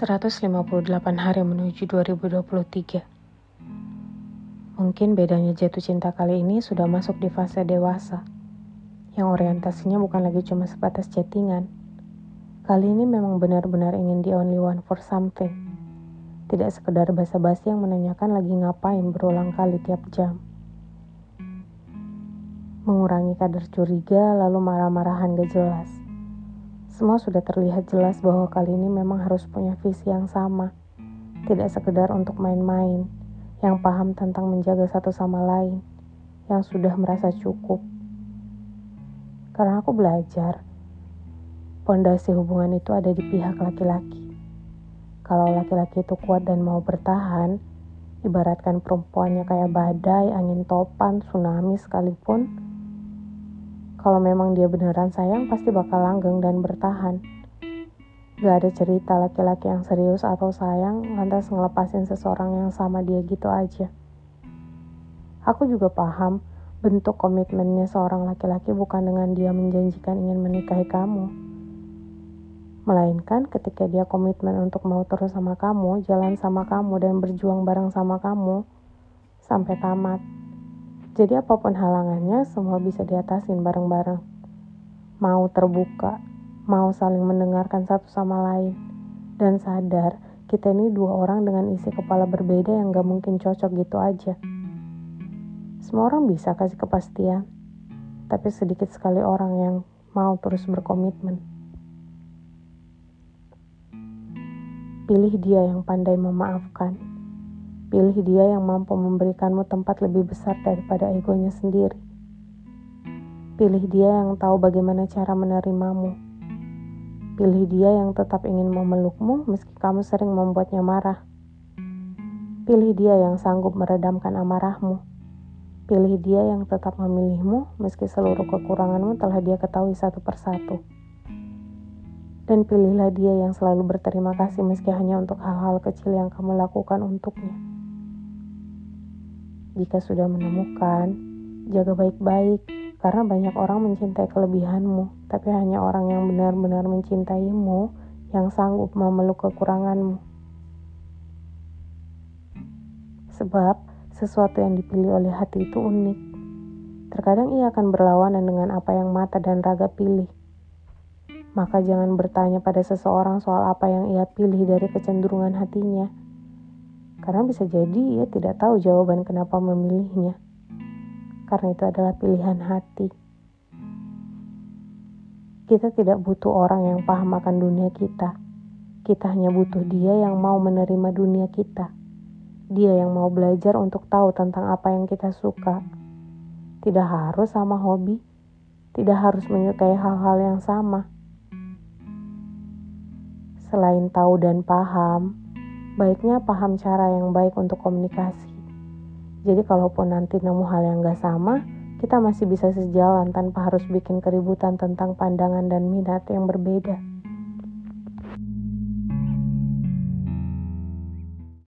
158 hari menuju 2023. Mungkin bedanya jatuh cinta kali ini sudah masuk di fase dewasa, yang orientasinya bukan lagi cuma sebatas chattingan. Kali ini memang benar-benar ingin the only one for something. Tidak sekedar basa-basi yang menanyakan lagi ngapain berulang kali tiap jam. Mengurangi kadar curiga lalu marah-marahan gak jelas semua sudah terlihat jelas bahwa kali ini memang harus punya visi yang sama. Tidak sekedar untuk main-main, yang paham tentang menjaga satu sama lain, yang sudah merasa cukup. Karena aku belajar, pondasi hubungan itu ada di pihak laki-laki. Kalau laki-laki itu kuat dan mau bertahan, ibaratkan perempuannya kayak badai, angin topan, tsunami sekalipun, kalau memang dia beneran sayang, pasti bakal langgeng dan bertahan. Gak ada cerita laki-laki yang serius atau sayang lantas ngelepasin seseorang yang sama dia gitu aja. Aku juga paham bentuk komitmennya seorang laki-laki bukan dengan dia menjanjikan ingin menikahi kamu. Melainkan ketika dia komitmen untuk mau terus sama kamu, jalan sama kamu, dan berjuang bareng sama kamu sampai tamat. Jadi apa pun halangannya, semua bisa diatasin bareng-bareng. Mau terbuka, mau saling mendengarkan satu sama lain, dan sadar kita ini dua orang dengan isi kepala berbeda yang gak mungkin cocok gitu aja. Semua orang bisa kasih kepastian, tapi sedikit sekali orang yang mau terus berkomitmen. Pilih dia yang pandai memaafkan Pilih dia yang mampu memberikanmu tempat lebih besar daripada egonya sendiri. Pilih dia yang tahu bagaimana cara menerimamu. Pilih dia yang tetap ingin memelukmu meski kamu sering membuatnya marah. Pilih dia yang sanggup meredamkan amarahmu. Pilih dia yang tetap memilihmu meski seluruh kekuranganmu telah dia ketahui satu persatu. Dan pilihlah dia yang selalu berterima kasih meski hanya untuk hal-hal kecil yang kamu lakukan untuknya. Jika sudah menemukan, jaga baik-baik karena banyak orang mencintai kelebihanmu, tapi hanya orang yang benar-benar mencintaimu yang sanggup memeluk kekuranganmu. Sebab sesuatu yang dipilih oleh hati itu unik. Terkadang ia akan berlawanan dengan apa yang mata dan raga pilih. Maka jangan bertanya pada seseorang soal apa yang ia pilih dari kecenderungan hatinya karena bisa jadi ia tidak tahu jawaban kenapa memilihnya. Karena itu adalah pilihan hati. Kita tidak butuh orang yang paham akan dunia kita. Kita hanya butuh dia yang mau menerima dunia kita. Dia yang mau belajar untuk tahu tentang apa yang kita suka. Tidak harus sama hobi, tidak harus menyukai hal-hal yang sama. Selain tahu dan paham, baiknya paham cara yang baik untuk komunikasi. Jadi kalaupun nanti nemu hal yang gak sama, kita masih bisa sejalan tanpa harus bikin keributan tentang pandangan dan minat yang berbeda.